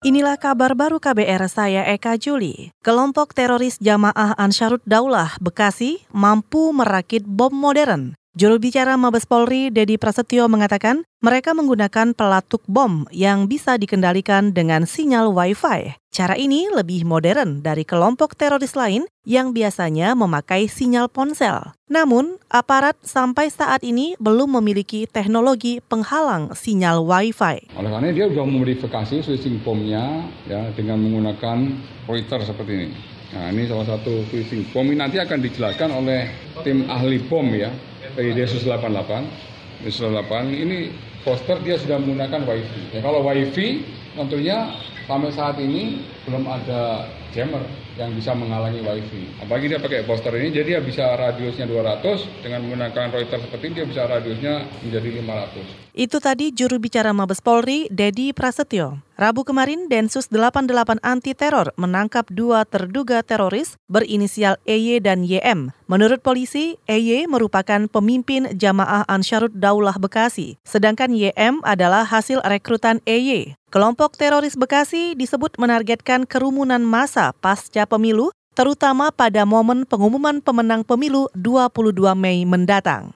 Inilah kabar baru KBR saya Eka Juli. Kelompok teroris Jamaah Ansarut Daulah Bekasi mampu merakit bom modern. Juru bicara Mabes Polri, Dedi Prasetyo mengatakan, mereka menggunakan pelatuk bom yang bisa dikendalikan dengan sinyal Wi-Fi. Cara ini lebih modern dari kelompok teroris lain yang biasanya memakai sinyal ponsel. Namun, aparat sampai saat ini belum memiliki teknologi penghalang sinyal Wi-Fi. Oleh karena dia sudah memodifikasi switching bomnya ya dengan menggunakan Reuters seperti ini. Nah, ini salah satu switching bom ini nanti akan dijelaskan oleh tim ahli bom ya dari Densus 88 Densus 88 ini poster dia sudah menggunakan wifi. Ya kalau wifi tentunya sampai saat ini belum ada jammer yang bisa menghalangi wifi. Apalagi dia pakai poster ini, jadi dia bisa radiusnya 200, dengan menggunakan Reuters seperti ini dia bisa radiusnya menjadi 500. Itu tadi juru bicara Mabes Polri, Dedi Prasetyo. Rabu kemarin, Densus 88 Anti Teror menangkap dua terduga teroris berinisial EY dan YM. Menurut polisi, EY merupakan pemimpin jamaah Ansarut Daulah Bekasi, sedangkan YM adalah hasil rekrutan EY. Kelompok teroris Bekasi disebut menargetkan kerumunan massa pasca pemilu, terutama pada momen pengumuman pemenang pemilu 22 Mei mendatang.